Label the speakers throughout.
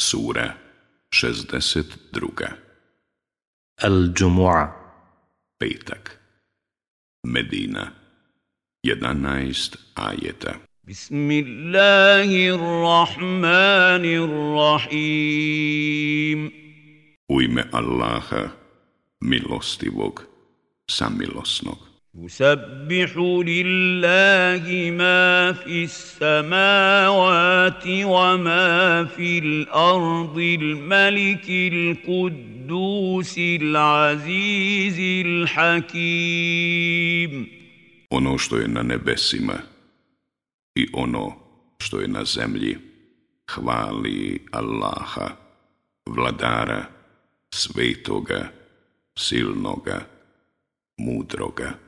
Speaker 1: Sura 62 Al-đumu'a Petak Medina 11 ajeta
Speaker 2: Bismillahirrahmanirrahim
Speaker 1: U ime Allaha, milostivog, samilosnog.
Speaker 2: يسبح لله ما في السماوات وما في الارض الملك القدوس العزيز الحكيم
Speaker 1: ono što je na nebesima i ono što je na zemlji hvali Allaha vladara svetoga silnoga mudroga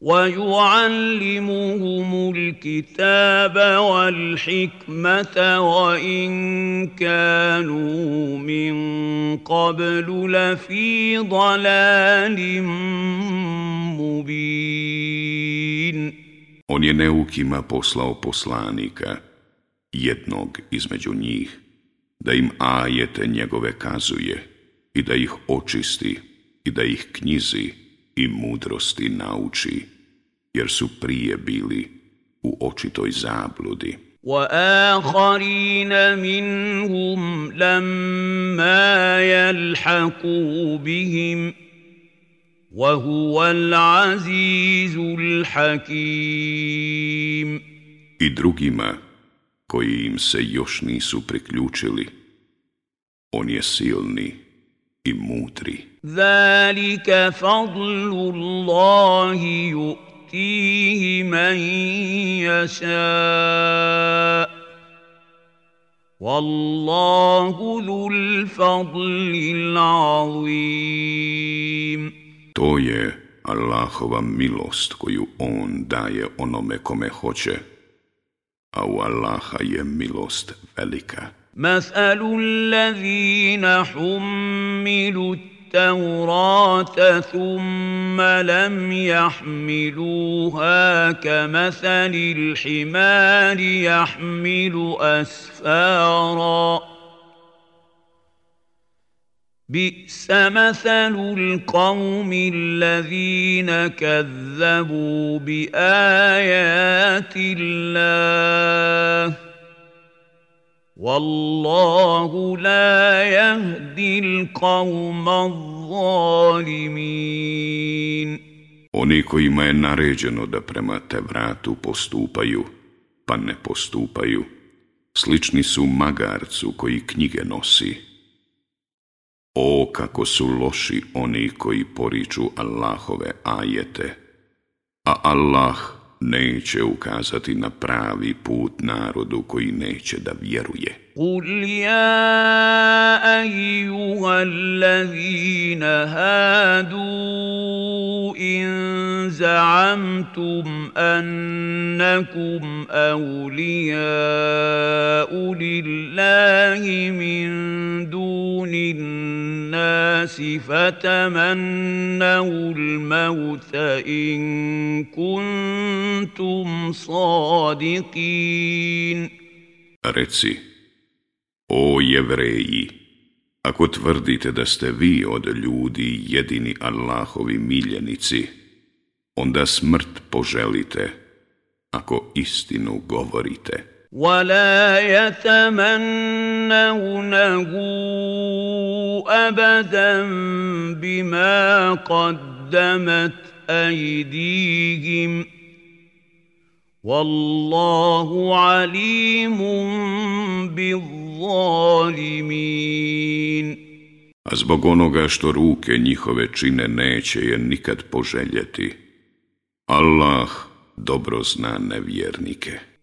Speaker 2: وَيُعَلِّمُهُمُ الْكِتَابَ وَالْحِكْمَةَ وَإِنْ كَانُوا مِنْ قَبْلُ لَفِي ضَلَالٍ مُبِينٍ On je neukima
Speaker 1: poslao poslanika, jednog između njih, da im ajete njegove kazuje i da ih očisti i da ih knjizi, i mudrosti nauči, jer su prije bili u očitoj zabludi. وَآخَرِينَ مِنْهُمْ لَمَّا يَلْحَقُوا بِهِمْ وَهُوَ الْعَزِيزُ الْحَكِيمُ I drugima, koji im se još nisu priključili, on je silni i
Speaker 2: mudri. Zalika fadlu Allahi yu'tihi man jaša.
Speaker 1: Wallahu dhul fadli l'azim. To je Allahova milost koju On daje onome kome hoće, a u Allaha je milost velika.
Speaker 2: مثل الذين حملوا التوراة ثم لم يحملوها كمثل الحمار يحمل أسفارا بئس مثل القوم الذين كذبوا بآيات الله Wallahu la yahdi al-qawm al-zalimin.
Speaker 1: Oni kojima je naređeno da prema te vratu postupaju, pa ne postupaju, slični su magarcu koji knjige nosi. O, kako su loši oni koji poriču Allahove ajete, a Allah – neće ukazati na pravi put narodu koji neće da vjeruje.
Speaker 2: Qul ja ajuha allazina hadu in za'amtum annakum awliya'u lillahi min dunin الناس فتمنوا الموت إن كنتم صادقين
Speaker 1: Reci, o jevreji, ako tvrdite da ste vi od ljudi jedini Allahovi miljenici, onda smrt poželite, ako istinu govorite.
Speaker 2: ولا يتمنونه ابدا بما قدمت ايديهم والله عليم بالظالمين
Speaker 1: A zbog onoga što ruke njihove čine neće je nikad poželjeti, Allah dobro zna
Speaker 2: nevjernike.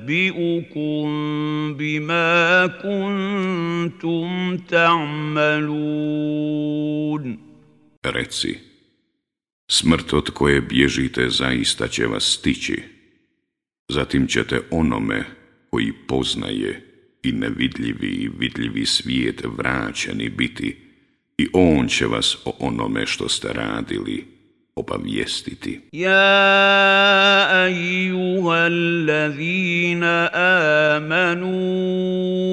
Speaker 2: unebbi'ukum bima kuntum ta'malun.
Speaker 1: Reci, smrt od koje bježite zaista će vas stići, zatim ćete onome koji poznaje i nevidljivi i vidljivi svijet vraćeni biti i on će vas o onome što ste radili
Speaker 2: obavijestiti. Ja, ajuha allazina amanu,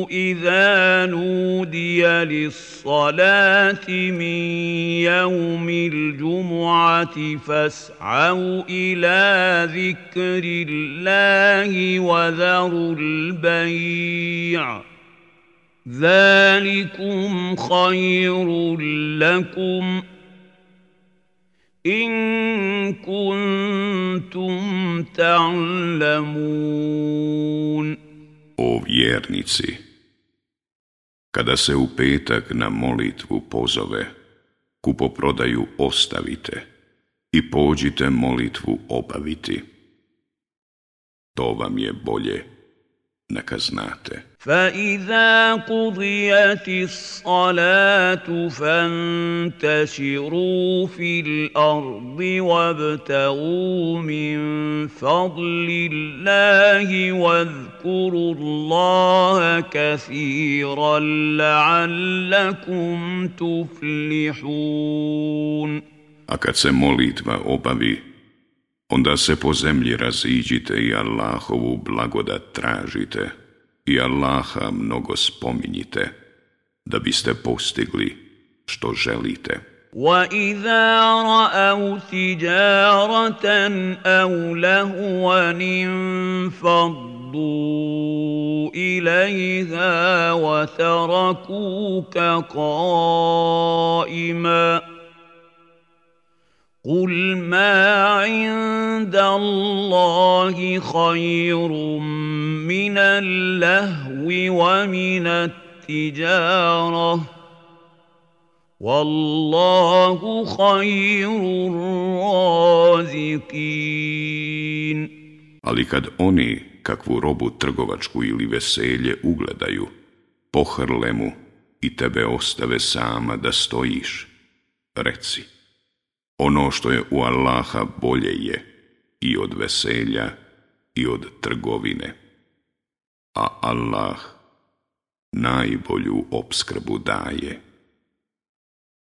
Speaker 2: iza nudija li salati min jaumi l'đumu'ati, fas'au ila zikri Allahi wa zaru l'baj'a. ذلكم خير لكم in
Speaker 1: kuntum ta'lamun. O vjernici, kada se u petak na molitvu pozove, kupoprodaju ostavite i pođite molitvu obaviti. To vam je bolje učiniti neka znate.
Speaker 2: فَإِذَا قُضِيَتِ الصَّلَاةُ فَانْتَشِرُوا فِي الْأَرْضِ وَابْتَغُوا مِنْ فَضْلِ اللَّهِ وَاذْكُرُوا اللَّهَ كَثِيرًا لَعَلَّكُمْ تُفْلِحُونَ A kad se molitva
Speaker 1: obavi, Onda se po zemlji raziđite i Allahovu blagodat tražite i Allaha mnogo spominjite da biste postigli što želite.
Speaker 2: وَإِذَا رَأَوْا تِجَارَةً أَوْ لَهُوًا فَضُّوا إِلَيْهَا وَتَرَكُوكَ قَائِمًا قل ما عند الله خير من اللهو ومن التجاره والله خير الرازقين
Speaker 1: Ali kad oni kakvu robu trgovačku ili veselje ugledaju, pohrle mu i tebe ostave sama da stojiš, reci – Ono što je u Allaha bolje je i od veselja i od trgovine, a Allah najbolju obskrbu daje.